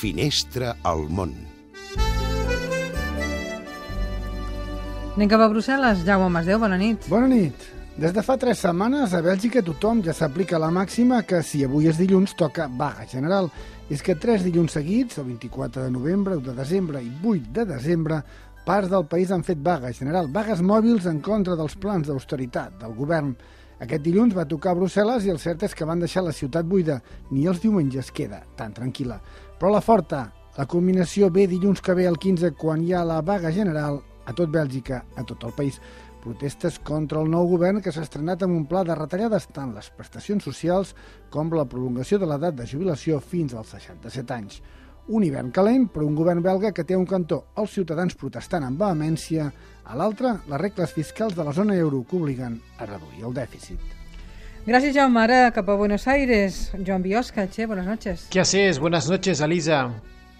Finestra al món. Anem cap a Brussel·les. Jaume Masdeu, bona nit. Bona nit. Des de fa tres setmanes a Bèlgica tothom ja s'aplica la màxima que si avui és dilluns toca vaga general. És que tres dilluns seguits, el 24 de novembre, 1 de desembre i 8 de desembre, parts del país han fet vaga general, vagues mòbils en contra dels plans d'austeritat del govern. Aquest dilluns va tocar a Brussel·les i el cert és que van deixar la ciutat buida. Ni els diumenges queda tan tranquil·la. Però la forta, la culminació ve dilluns que ve el 15 quan hi ha la vaga general a tot Bèlgica, a tot el país. Protestes contra el nou govern que s'ha estrenat amb un pla de retallades tant les prestacions socials com la prolongació de l'edat de jubilació fins als 67 anys. Un hivern calent per un govern belga que té un cantó els ciutadans protestant amb vehemència, a l'altre les regles fiscals de la zona euro que obliguen a reduir el dèficit. Gràcies, Jaume. Ara cap a Buenos Aires. Joan Biosca, che, buenas noches. ¿Qué haces? Buenas noches, Elisa.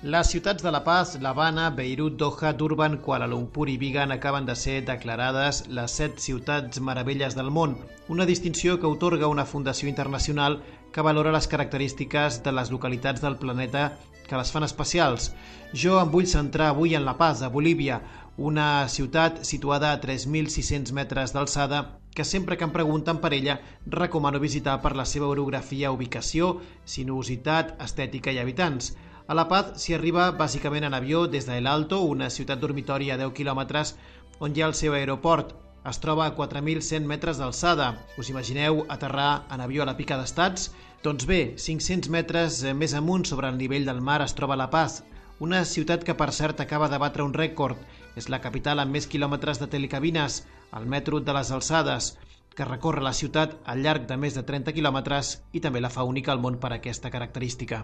Les ciutats de La Paz, l'Havana, Beirut, Doha, Durban, Kuala Lumpur i Vigan acaben de ser declarades les set ciutats meravelles del món, una distinció que otorga una fundació internacional que valora les característiques de les localitats del planeta que les fan especials. Jo em vull centrar avui en La Paz, a Bolívia, una ciutat situada a 3.600 metres d'alçada que sempre que em pregunten per ella recomano visitar per la seva orografia, ubicació, sinuositat, estètica i habitants. A La Paz s'hi arriba bàsicament en avió des de El Alto, una ciutat dormitori a 10 quilòmetres on hi ha el seu aeroport. Es troba a 4.100 metres d'alçada. Us imagineu aterrar en avió a la pica d'estats? Doncs bé, 500 metres més amunt sobre el nivell del mar es troba La Paz, una ciutat que per cert acaba de batre un rècord. És la capital amb més quilòmetres de telecabines, el metro de les alçades, que recorre la ciutat al llarg de més de 30 quilòmetres i també la fa única al món per aquesta característica.